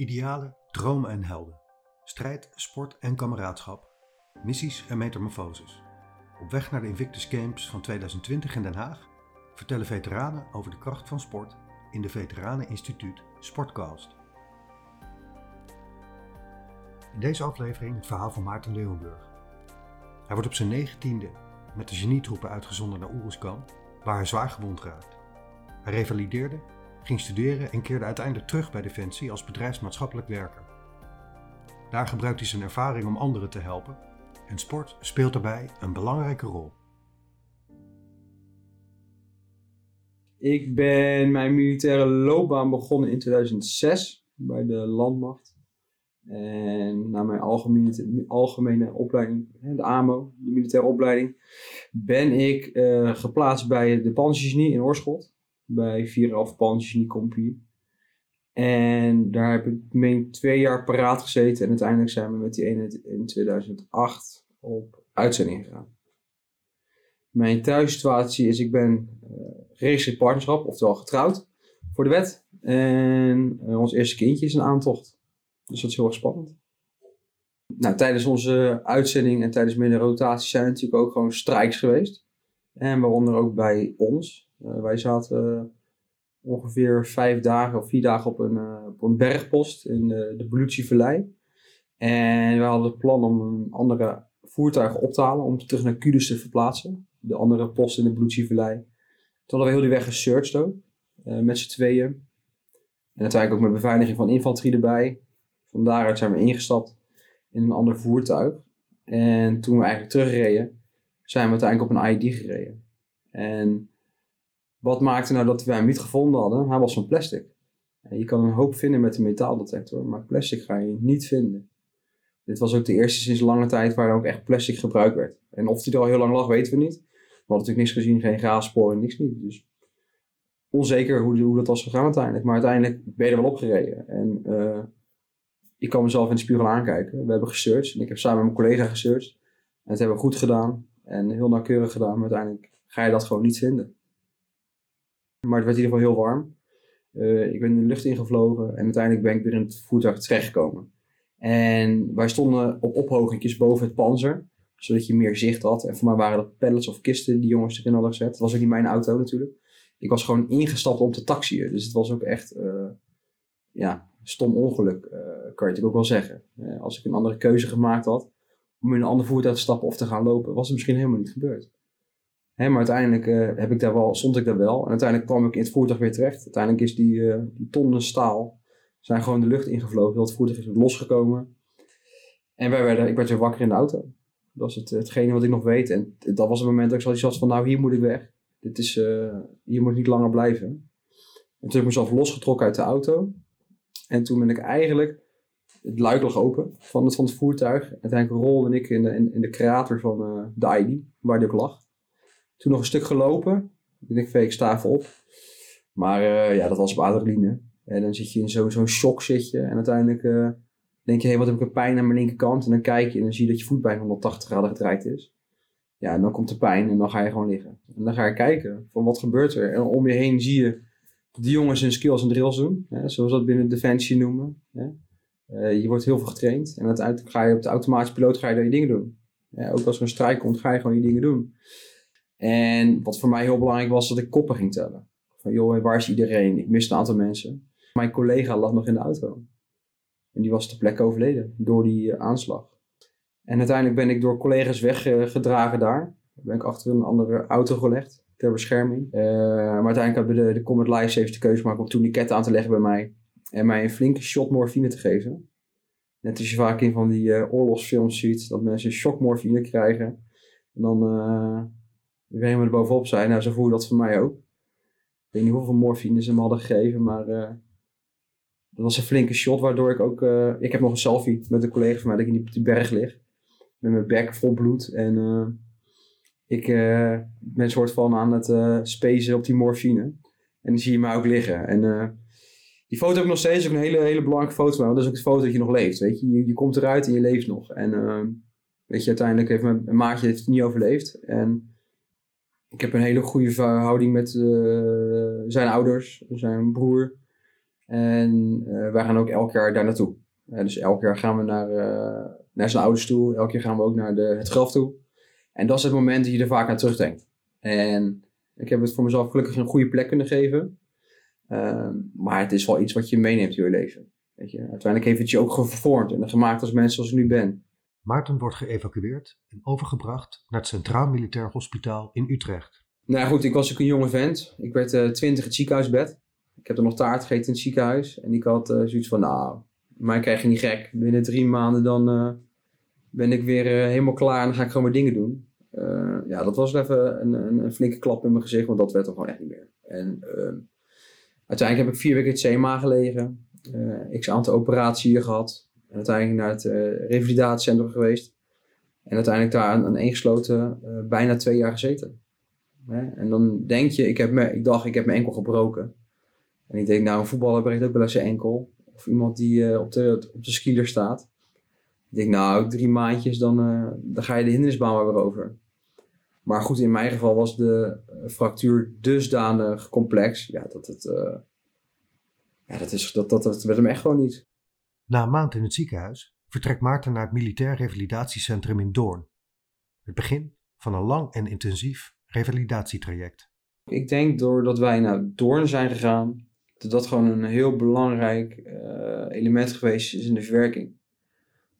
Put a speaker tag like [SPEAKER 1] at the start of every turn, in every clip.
[SPEAKER 1] Idealen, dromen en helden. Strijd, sport en kameraadschap. Missies en metamorfoses. Op weg naar de Invictus Games van 2020 in Den Haag vertellen veteranen over de kracht van sport in de Veteraneninstituut Sportcast. In deze aflevering het verhaal van Maarten Leeuwenburg. Hij wordt op zijn negentiende met de genietroepen uitgezonden naar Oeruzkan, waar hij zwaar gewond raakt. Hij revalideerde ging studeren en keerde uiteindelijk terug bij Defensie als bedrijfsmaatschappelijk werker. Daar gebruikt hij zijn ervaring om anderen te helpen en sport speelt daarbij een belangrijke rol.
[SPEAKER 2] Ik ben mijn militaire loopbaan begonnen in 2006 bij de landmacht. En na mijn algemene, algemene opleiding, de AMO, de militaire opleiding, ben ik uh, geplaatst bij de Panzergenie in Oorschot bij 4,5 Panzergenie Compagnie. En daar heb ik twee jaar paraat gezeten. En uiteindelijk zijn we met die eenheid in 2008 op uitzending gegaan. Mijn thuissituatie is, ik ben uh, geregistreerd partnerschap, oftewel getrouwd voor de wet. En uh, ons eerste kindje is een aantocht. Dus dat is heel erg spannend. Nou, tijdens onze uitzending en tijdens mijn rotatie zijn er natuurlijk ook gewoon strijks geweest. En waaronder ook bij ons. Uh, wij zaten ongeveer vijf dagen of vier dagen op een, uh, op een bergpost in de, de Belutsi-vallei. En we hadden het plan om een andere voertuig op te halen om terug naar Kudus te verplaatsen. De andere post in de Belutsi-vallei. Toen hadden we heel die weg gesearched ook, met z'n tweeën. En uiteindelijk ook met beveiliging van infanterie erbij. Van daaruit zijn we ingestapt in een ander voertuig. En toen we eigenlijk terugreden, zijn we uiteindelijk op een ID gereden. En wat maakte nou dat we hem niet gevonden hadden? Hij was van plastic. je kan een hoop vinden met een metaaldetector, maar plastic ga je niet vinden. Dit was ook de eerste sinds lange tijd waar ook echt plastic gebruikt werd. En of die er al heel lang lag, weten we niet. We hadden natuurlijk niks gezien, geen gaassporen, niks niet. Dus onzeker hoe, hoe dat was gegaan uiteindelijk. Maar uiteindelijk ben je er wel opgereden. En uh, ik kan mezelf in de spiegel aankijken. We hebben gesearched en ik heb samen met mijn collega gesearched. En het hebben we goed gedaan en heel nauwkeurig gedaan. Maar uiteindelijk ga je dat gewoon niet vinden. Maar het werd in ieder geval heel warm. Uh, ik ben in de lucht ingevlogen en uiteindelijk ben ik weer in het voertuig terechtgekomen. En wij stonden op ophogingjes boven het panzer, zodat je meer zicht had. En voor mij waren dat pallets of kisten die jongens erin hadden gezet. Het was ook niet mijn auto natuurlijk. Ik was gewoon ingestapt om te taxiën. Dus het was ook echt, uh, ja, stom ongeluk, uh, kan je natuurlijk ook wel zeggen. als ik een andere keuze gemaakt had om in een ander voertuig te stappen of te gaan lopen, was het misschien helemaal niet gebeurd. Hè, maar uiteindelijk uh, heb ik daar wel, stond ik daar wel. En uiteindelijk kwam ik in het voertuig weer terecht. Uiteindelijk is die, uh, die tonnen staal zijn gewoon de lucht ingevlogen. Dat voertuig is losgekomen. En wij werden, ik werd weer wakker in de auto. Dat was het, hetgene wat ik nog weet. En dat was het moment dat ik zoiets had van, nou hier moet ik weg. Dit is, uh, hier moet ik niet langer blijven. En toen heb ik mezelf losgetrokken uit de auto. En toen ben ik eigenlijk, het luik lag open van het, van het voertuig. Uiteindelijk rolde ik in de, in, de krater van de ID, waar die ook lag. Toen nog een stuk gelopen. Ik denk, ik sta even op. Maar uh, ja, dat was op adrenaline. En dan zit je in zo'n zo shock zit je. En uiteindelijk uh, denk je, hé, hey, wat heb ik een pijn aan mijn linkerkant. En dan kijk je en dan zie je dat je voet bijna 180 graden gedraaid is. Ja, en dan komt de pijn en dan ga je gewoon liggen. En dan ga je kijken van wat gebeurt er. En om je heen zie je die jongens hun skills en drills doen. Hè, zoals we dat binnen Defensie noemen. Hè. Uh, je wordt heel veel getraind. En uiteindelijk ga je op de automatische piloot ga je je dingen doen. Ook als er een strijk komt, ga je gewoon je dingen doen. En wat voor mij heel belangrijk was, dat ik koppen ging tellen. Van joh, waar is iedereen? Ik miste een aantal mensen. Mijn collega lag nog in de auto. En die was ter plekke overleden door die uh, aanslag. En uiteindelijk ben ik door collega's weggedragen daar. Ben ik achter een andere auto gelegd ter bescherming. Uh, maar uiteindelijk hebben de, de Comet Life de keuze gemaakt om ketten aan te leggen bij mij. En mij een flinke shot morfine te geven. Net als je vaak in van die uh, oorlogsfilms ziet, dat mensen shock morfine krijgen. En dan Iedereen we er bovenop zijn. Nou, zo voelde dat voor mij ook. Ik weet niet hoeveel morfine ze me hadden gegeven, maar uh, dat was een flinke shot, waardoor ik ook... Uh, ik heb nog een selfie met een collega van mij dat ik in die, berg lig. Met mijn bek vol bloed. En uh, ik ben soort van aan het uh, op die morfine. En dan zie je mij ook liggen. En die foto heb ik nog steeds ook een hele, hele belangrijke foto. Want dat is ook de foto dat je nog leeft. Weet je? je, je komt eruit en je leeft nog. En weet je, uiteindelijk heeft mijn, mijn maatje het niet overleefd. En ik heb een hele goede verhouding met uh, zijn ouders, zijn broer. En wij gaan ook elk jaar daar naartoe. dus elk jaar gaan we naar, naar zijn ouders toe. Elk jaar gaan we ook naar de, het graf toe. En dat is het moment dat je er vaak aan terugdenkt. En ik heb het voor mezelf gelukkig een goede plek kunnen geven. Ehm, maar het is wel iets wat je meeneemt in je leven. Weet je? Uiteindelijk heeft het je ook gevormd en gemaakt als mens zoals ik nu ben.
[SPEAKER 1] Maarten wordt geëvacueerd en overgebracht naar het Centraal Militair Hospitaal in Utrecht.
[SPEAKER 2] Nou goed, ik was ook een jonge vent. Ik werd uh, twintig het ziekenhuisbed. Ik heb er nog taart gegeten in het ziekenhuis. En ik had uh, zoiets van, nou, mij krijg je niet gek. Binnen drie maanden dan uh, ben ik weer helemaal klaar en dan ga ik gewoon mijn dingen doen. ja, dat was even een, een, een, flinke klap in mijn gezicht, want dat werd er gewoon echt niet meer. En ehm, uiteindelijk heb ik vier weken in het CMA gelegen. x aantal operaties hier gehad. En uiteindelijk naar het uh, revalidatiecentrum geweest. En uiteindelijk daar aan, aan ingesloten uh, bijna twee jaar gezeten. Hè? En dan denk je, ik, heb me, ik dacht, ik heb mijn enkel gebroken. En ik denk, nou, een voetballer breekt ook wel eens zijn enkel. Of iemand die uh, op, de, op de skieler staat. Ik denk, nou, drie maandjes, dan, dan ga je de hindernisbaan weer over. Maar goed, in mijn geval was de fractuur dusdanig complex. Ja, dat het... ja, dat, is, dat, dat, dat werd hem echt gewoon niet.
[SPEAKER 1] Na een maand in het ziekenhuis vertrekt Maarten naar het Militair Revalidatiecentrum in Doorn. Het begin van een lang en intensief revalidatietraject.
[SPEAKER 2] Ik denk doordat wij naar Doorn zijn gegaan, dat dat gewoon een heel belangrijk uh, element geweest is in de verwerking.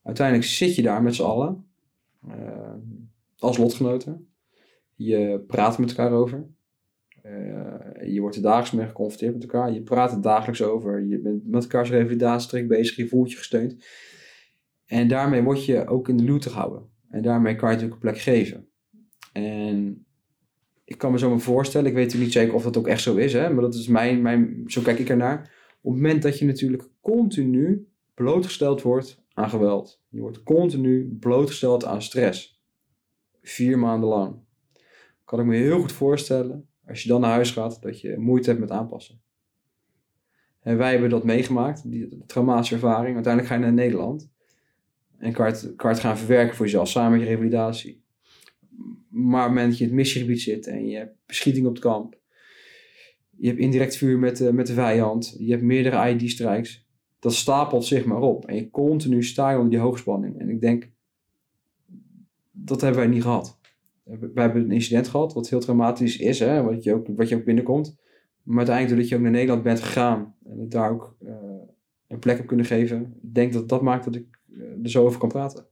[SPEAKER 2] Uiteindelijk zit je daar met z'n allen, uh, als lotgenoten. Je praat met elkaar over. Uh, je wordt er dagelijks mee geconfronteerd met elkaar. Je praat er dagelijks over. Je bent met elkaars revalidatietrek bezig. Je voelt je gesteund. En daarmee word je ook in de loot gehouden. En daarmee kan je natuurlijk een plek geven. En ik kan me zo maar voorstellen, ik weet niet zeker of dat ook echt zo is, hè, maar dat is mijn, mijn, zo kijk ik ernaar. Op het moment dat je natuurlijk continu blootgesteld wordt aan geweld. Je wordt continu blootgesteld aan stress. Vier maanden lang. Kan ik me heel goed voorstellen als je dan naar huis gaat, dat je moeite hebt met aanpassen. En wij hebben dat meegemaakt, die traumatische ervaring. Uiteindelijk ga je naar Nederland en kan je, gaan verwerken voor jezelf, samen met je revalidatie. Maar op het moment dat je in het missiegebied zit en je hebt beschieting op het kamp, je hebt indirect vuur met de, met de vijand, je hebt meerdere ID-strikes, dat stapelt zich maar op. En je continu sta je onder die hoogspanning. En ik denk, dat hebben wij niet gehad we hebben een incident gehad, wat heel traumatisch is, hè, wat, je ook, wat je ook binnenkomt. Maar uiteindelijk, doordat je ook naar Nederland bent gegaan en daar ook uh, een plek heb kunnen geven, ik denk dat dat maakt dat ik uh, er zo over kan praten.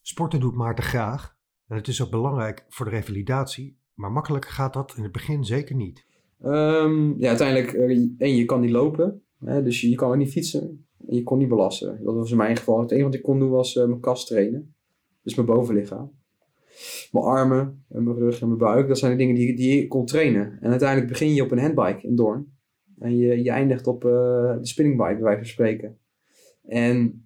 [SPEAKER 1] Sporten doet Maarten graag en het is ook belangrijk voor de revalidatie, maar makkelijk gaat dat in het begin zeker niet.
[SPEAKER 2] Um, ja, uiteindelijk, uh, en je kan niet lopen, hè, dus je, je kan ook niet fietsen en je kon niet belasten. Dat was in mijn geval. Het enige wat ik kon doen was mijn kast trainen, dus mijn bovenlichaam mijn armen en mijn rug en mijn buik. Dat zijn de dingen die, die je kon trainen. En uiteindelijk begin je op een handbike in Doorn. En je, je eindigt op uh, de spinningbike, bij wijze van spreken. En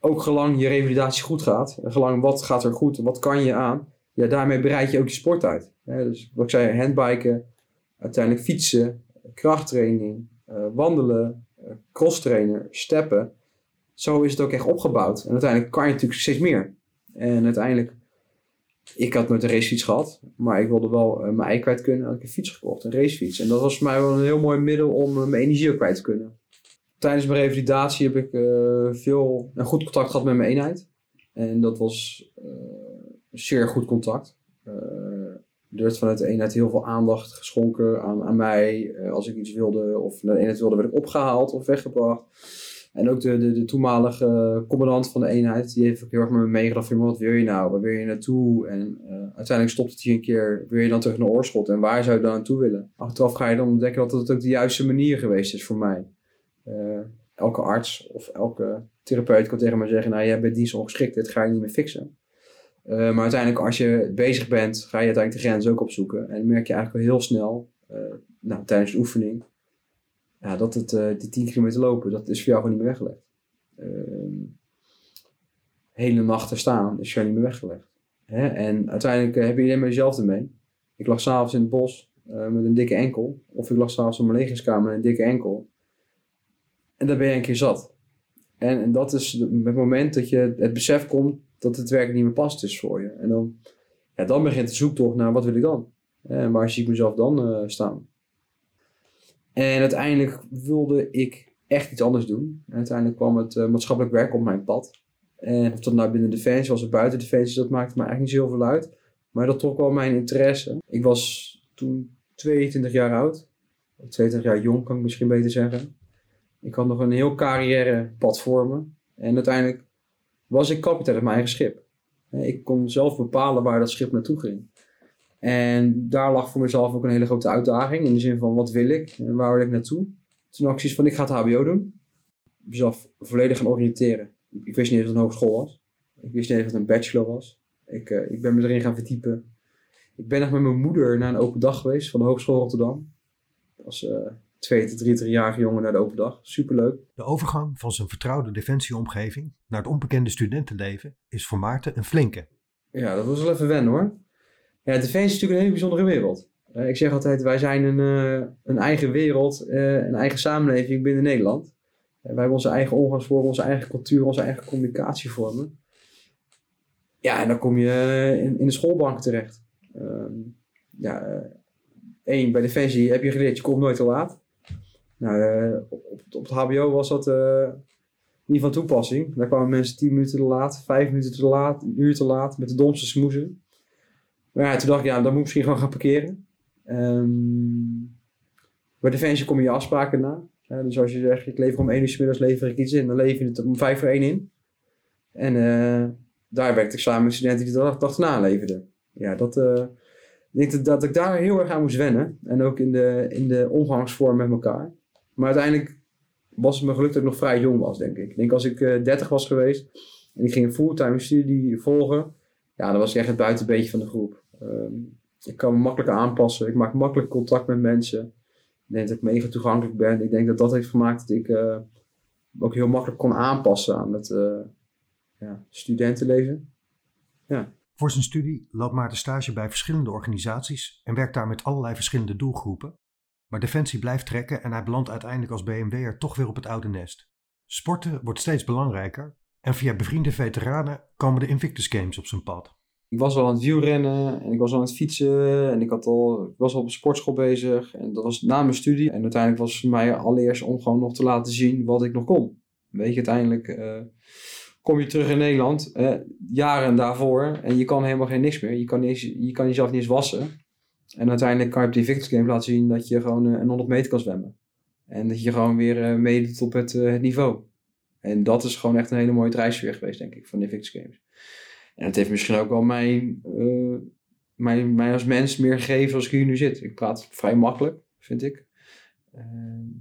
[SPEAKER 2] ook gelang je revalidatie goed gaat, gelang wat gaat er goed, wat kan je aan, ja, daarmee bereid je ook je sport uit. dus wat ik zei, handbiken, uiteindelijk fietsen, krachttraining, uh, wandelen, uh, crosstrainer, steppen. Zo is het ook echt opgebouwd. En uiteindelijk kan je natuurlijk steeds meer. En uiteindelijk ik had nooit een racefiets gehad, maar ik wilde wel uh, mijn ei kwijt kunnen. had ik een fiets gekocht, een racefiets. En dat was voor mij wel een heel mooi middel om uh, mijn energie ook kwijt te kunnen. Tijdens mijn revalidatie heb ik uh, veel en goed contact gehad met mijn eenheid. En dat was zeer goed contact. er werd vanuit de eenheid heel veel aandacht geschonken aan, aan mij. als ik iets wilde of naar de eenheid wilde, werd ik opgehaald of weggebracht. En ook de, de, de toenmalige commandant van de eenheid, die heeft ook heel erg met me meegedacht van wat wil je nou, waar wil je naartoe? En uh, uiteindelijk stopt het hier een keer, wil je dan terug naar Oorschot en waar zou je dan naartoe willen? Achteraf ga je dan ontdekken dat het ook de juiste manier geweest is voor mij. Uh, elke arts of elke therapeut kan tegen mij zeggen, nou jij bent dienst ongeschikt, dit ga je niet meer fixen. Maar uiteindelijk als je bezig bent, ga je uiteindelijk de grens ook opzoeken. En merk je eigenlijk heel snel, nou, tijdens de oefening, ja, dat het, uh, die 10 kilometer lopen, dat is voor jou gewoon niet meer weggelegd. Uh, hele nachten staan is voor jou niet meer weggelegd. Hè? En uiteindelijk uh, heb je alleen maar jezelf ermee. Ik lag s'avonds in het bos uh, met een dikke enkel. Of ik lag s'avonds in mijn legerskamer met een dikke enkel. En dan ben je een keer zat. En, en dat is het moment dat je het besef komt dat het werk niet meer past is voor je. En dan, ja, dan begint de zoektocht naar wat wil ik dan? En waar zie ik mezelf dan staan? En uiteindelijk wilde ik echt iets anders doen. En uiteindelijk kwam het uh, maatschappelijk werk op mijn pad. En of dat nou binnen Defensie was of buiten Defensie, dat maakte me eigenlijk niet zoveel uit. Maar dat trok wel mijn interesse. Ik was toen 22 jaar oud. 22 jaar jong, kan ik misschien beter zeggen. Ik had nog een heel carrièrepad voor me. En uiteindelijk was ik kapitein op mijn eigen schip. Ik kon zelf bepalen waar dat schip naartoe ging. En daar lag voor mezelf ook een hele grote uitdaging. In de zin van, wat wil ik en waar wil ik naartoe? Toen had ik zoiets van, ik ga het hbo doen. Mezelf volledig gaan oriënteren. Ik wist niet eens wat een hogeschool was. Ik wist niet eens wat een bachelor was. Ik, uh, ik ben me erin gaan verdiepen. Ik ben nog met mijn moeder naar een open dag geweest van de Hogeschool Rotterdam. Als uh, twee tot 23-jarige jongen naar de open dag. Superleuk.
[SPEAKER 1] De overgang van zijn vertrouwde defensieomgeving naar het onbekende studentenleven is voor Maarten een flinke.
[SPEAKER 2] Ja, dat was wel even wennen hoor. Ja, is natuurlijk een hele bijzondere wereld. Uh, ik zeg altijd, wij zijn een, uh, een eigen wereld, een eigen samenleving binnen Nederland. wij hebben onze eigen omgangsvormen, onze eigen cultuur, onze eigen communicatievormen. Ja, en dan kom je in, in de schoolbank terecht. Ehm, ja, één, bij Defensie heb je geleerd, je komt nooit te laat. Nou, op, op, het HBO was dat niet van toepassing. Daar kwamen mensen 10 minuten te laat, 5 minuten te laat, een uur te laat met de domste smoezen. Maar ja, toen dacht ik, ja, dan moet ik misschien gewoon gaan parkeren. Um, bij Defensie kom je afspraken na. Dus als je zegt, ik lever om 1 uur s middags lever ik iets in, dan lever je het om 5 voor 1 in. En uh, daar werkte ik samen met studenten die de dag, dag na leverden. Ja, dat, ik denk dat, ik daar heel erg aan moest wennen. En ook in de, in de omgangsvorm met elkaar. Maar uiteindelijk was het me gelukt dat ik nog vrij jong was, denk ik. Ik denk als ik uh, eh, 30 was geweest en ik ging een fulltime studie volgen, ja, dan was ik echt het buitenbeetje van de groep. Ehm, ik kan me makkelijk aanpassen. Ik maak makkelijk contact met mensen. Ik denk dat ik mega toegankelijk ben. Ik denk dat dat heeft gemaakt dat ik uh, ook heel makkelijk kon aanpassen aan het uh, ja, studentenleven. Ja.
[SPEAKER 1] Voor zijn studie loopt Maarten stage bij verschillende organisaties en werkt daar met allerlei verschillende doelgroepen. Maar Defensie blijft trekken en hij belandt uiteindelijk als BMW'er toch weer op het oude nest. Sporten wordt steeds belangrijker en via bevriende veteranen komen de Invictus Games op zijn pad.
[SPEAKER 2] Ik was al aan het wielrennen en ik was al aan het fietsen en ik, had al, ik was al op een sportschool bezig. En dat was na mijn studie. En uiteindelijk was het voor mij allereerst om gewoon nog te laten zien wat ik nog kon. Weet je, uiteindelijk... Uh, kom je terug in Nederland, eh, jaren daarvoor, en je kan helemaal geen niks meer. Je kan, niet, je kan jezelf niet eens wassen. En uiteindelijk kan je op die Victus Game laten zien dat je gewoon uh, een 100 meter kan zwemmen. En dat je gewoon weer uh, meedoet op het, niveau. En dat is gewoon echt een hele mooie drijfveer geweest, denk ik, van de Victus Games. En het heeft misschien ook wel mijn, mijn, mij als mens meer gegeven als ik hier nu zit. Ik praat vrij makkelijk, vind ik.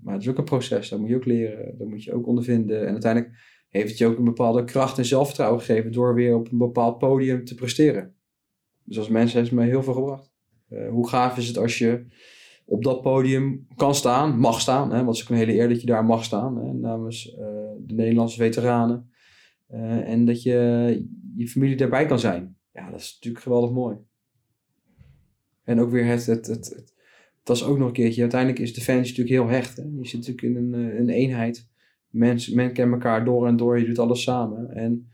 [SPEAKER 2] maar het is ook een proces, dat moet je ook leren, dat moet je ook ondervinden. En uiteindelijk heeft het je ook een bepaalde kracht en zelfvertrouwen gegeven door weer op een bepaald podium te presteren. Dus als mensen heeft het mij heel veel gebracht. Uh, hoe gaaf is het als je op dat podium kan staan, mag staan, hè, want het is ook een hele eer dat je daar mag staan namens uh, de Nederlandse veteranen. Uh, en dat je je familie daarbij kan zijn. Ja, dat is natuurlijk geweldig mooi. En ook weer het, het, het, het dat is ook nog een keertje. Uiteindelijk is Defensie natuurlijk heel hecht. Hè? Je zit natuurlijk in een, een eenheid. Mensen, men kent elkaar door en door, je doet alles samen. En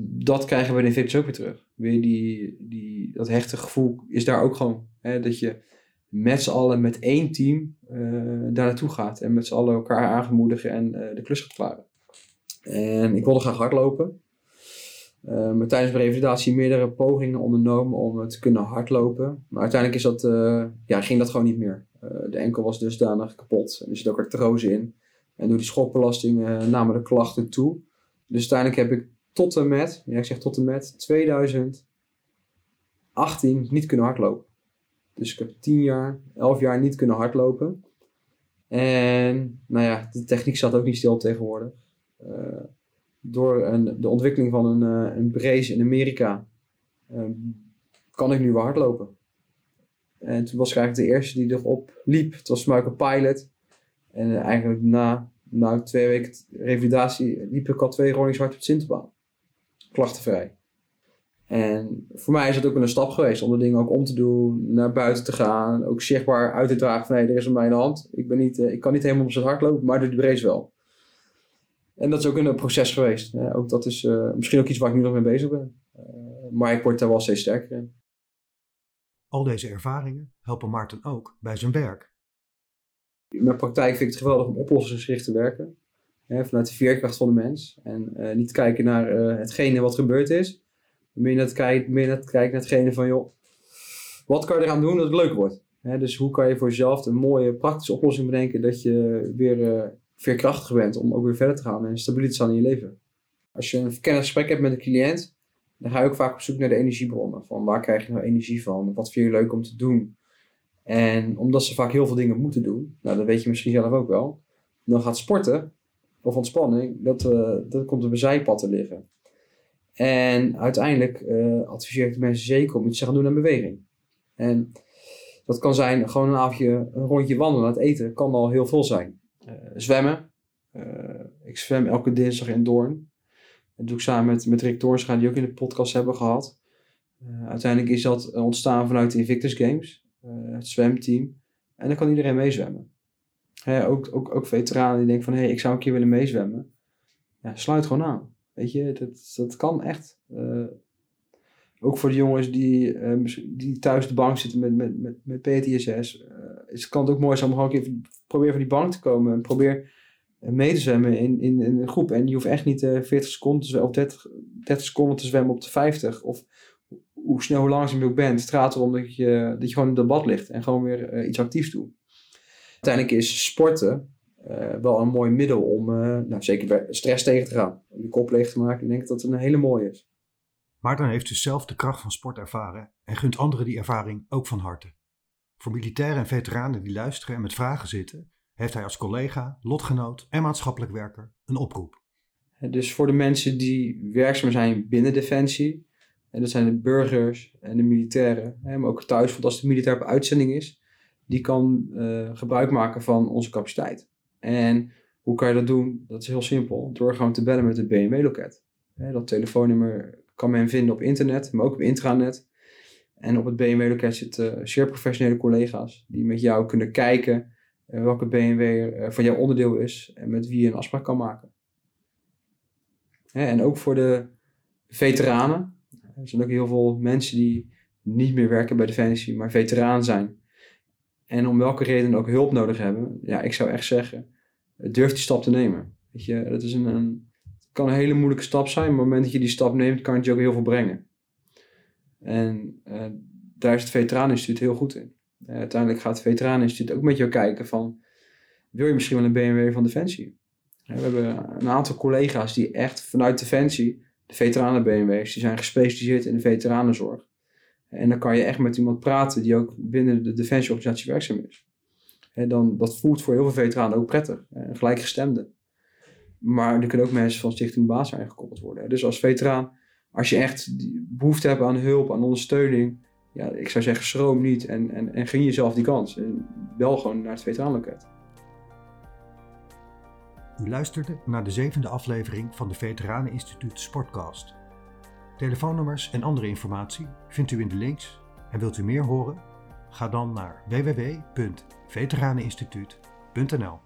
[SPEAKER 2] dat krijgen we in Invictus ook weer terug. Weer die, die, dat hechte gevoel is daar ook gewoon. Hè, dat je met z'n allen, met één team, uh, daar naartoe gaat. En met z'n allen elkaar aangemoedigen en uh, de klus gaat klaren. En ik wilde graag hardlopen. maar tijdens mijn revalidatie meerdere pogingen ondernomen om te kunnen hardlopen. Maar uiteindelijk is dat, ja, ging dat gewoon niet meer. de enkel was dusdanig kapot. En er zit ook artrose in. En door die schokbelasting namen de klachten toe. Dus uiteindelijk heb ik tot en met, ja ik zeg tot en met 2018 niet kunnen hardlopen. Dus ik heb 10 jaar, 11 jaar niet kunnen hardlopen. En nou ja, de techniek zat ook niet stil tegenwoordig. Uh, door een, de ontwikkeling van een, uh, een brace in Amerika uh, kan ik nu weer hardlopen. En toen was ik eigenlijk de eerste die erop liep. Het was voor pilot. En eigenlijk na, na twee weken revalidatie liep ik al twee rondjes hard op het Sinterbaan. Klachtenvrij. En voor mij is het ook wel een stap geweest om de dingen ook om te doen, naar buiten te gaan, ook zichtbaar uit te dragen van hé, er is op mijn hand. Ik, ben niet, eh, ik kan niet helemaal op zijn hart lopen, maar doe de brace wel. En dat is ook een proces geweest. ook dat is uh, misschien ook iets waar ik nu nog mee bezig ben. Uh, maar ik word daar wel steeds sterker in.
[SPEAKER 1] Al deze ervaringen helpen Maarten ook bij zijn werk.
[SPEAKER 2] In mijn praktijk vind ik het geweldig om oplossingsgericht te werken. Hè, vanuit de veerkracht van de mens. En uh, niet kijken naar hetgene wat gebeurd is. Meer naar het, kijken, naar hetgene van, joh, wat kan je eraan doen dat het leuk wordt? Dus hoe kan je voor jezelf een mooie praktische oplossing bedenken dat je weer uh, veerkrachtiger bent om ook weer verder te gaan en stabiel te staan in je leven. Als je een kennisgesprek hebt met een cliënt, dan ga je ook vaak op zoek naar de energiebronnen. Van waar krijg je nou energie van? Wat vind je leuk om te doen? En omdat ze vaak heel veel dingen moeten doen, nou dat weet je misschien zelf ook wel, dan gaat sporten of ontspanning, dat, uh, dat komt op een zijpad te liggen. En uiteindelijk uh, adviseer ik de mensen zeker om iets te gaan doen aan beweging. En dat kan zijn gewoon een avondje, een rondje wandelen, het eten, kan al heel veel zijn. Uh, zwemmen. ik zwem elke dinsdag in Doorn. Dat doe ik samen met, met Rick Toornstra, die ook in de podcast hebben gehad. uiteindelijk is dat ontstaan vanuit de Invictus Games. Eh, het zwemteam. En dan kan iedereen meezwemmen. Ook, ook, ook veteranen die denken van, hé, hey, ik zou een keer willen meezwemmen. Ja, sluit gewoon aan. Weet je, dat, dat kan echt. Uh, ook voor de jongens die, uh, die thuis de bank zitten met, met, met, met PTSS. Uh, is, kan het ook mooi zijn om gewoon een keer van die bank te komen. En probeer mee te zwemmen in, in, een groep. En je hoeft echt niet 40 seconden of 30, 30 seconden te zwemmen op de 50. Of hoe snel, hoe langzaam je ook bent. Het gaat erom dat je, dat je gewoon in het bad ligt en gewoon weer iets actiefs doet. Uiteindelijk is sporten uh, wel een mooi middel om uh, nou, zeker stress tegen te gaan. Om je kop leeg te maken. Ik denk dat het een hele mooie is.
[SPEAKER 1] Maarten heeft dus zelf de kracht van sport ervaren en gunt anderen die ervaring ook van harte. Voor militairen en veteranen die luisteren en met vragen zitten, heeft hij als collega, lotgenoot en maatschappelijk werker een oproep.
[SPEAKER 2] Dus voor de mensen die werkzaam zijn binnen Defensie, en dat zijn de burgers en de militairen. Maar ook thuis, want als de militair op uitzending is, die kan uh, gebruik maken van onze capaciteit. En hoe kan je dat doen? Dat is heel simpel. Door gewoon te bellen met het BMW-loket. Dat telefoonnummer kan men vinden op internet, maar ook op intranet. En op het BMW-loket zitten zeer professionele collega's die met jou kunnen kijken uh, welke BMW uh, van jouw onderdeel is en met wie je een afspraak kan maken. En ook voor de veteranen, er zijn ook heel veel mensen die niet meer werken bij Defensie, maar veteraan zijn. En om welke reden ook hulp nodig hebben. Ja, ik zou echt zeggen, durf die stap te nemen. Weet je, dat is een, een het kan een hele moeilijke stap zijn, maar op het moment dat je die stap neemt, kan het je ook heel veel brengen. En uh, daar is het Veteraneninstituut heel goed in. Uh, uiteindelijk gaat het Veteraneninstituut ook met jou kijken van, wil je misschien wel een BMW van Defensie? we hebben een aantal collega's die echt vanuit Defensie de veteranen-BMW's, die zijn gespecialiseerd in de veteranenzorg. En dan kan je echt met iemand praten die ook binnen de defensieorganisatie werkzaam is. En dan, dat voelt voor heel veel veteranen ook prettig, een gelijkgestemde. Maar er kunnen ook mensen van Stichting Baas aangekoppeld worden. Dus als veteraan, als je echt behoefte hebt aan hulp, aan ondersteuning, ja, ik zou zeggen, schroom niet en, en, en jezelf die kans. En bel gewoon naar het veteranenloket.
[SPEAKER 1] U luisterde naar de zevende aflevering van de Veteraneninstituut Sportcast. Telefoonnummers en andere informatie vindt u in de links en wilt u meer horen? Ga dan naar www.veteraneninstituut.nl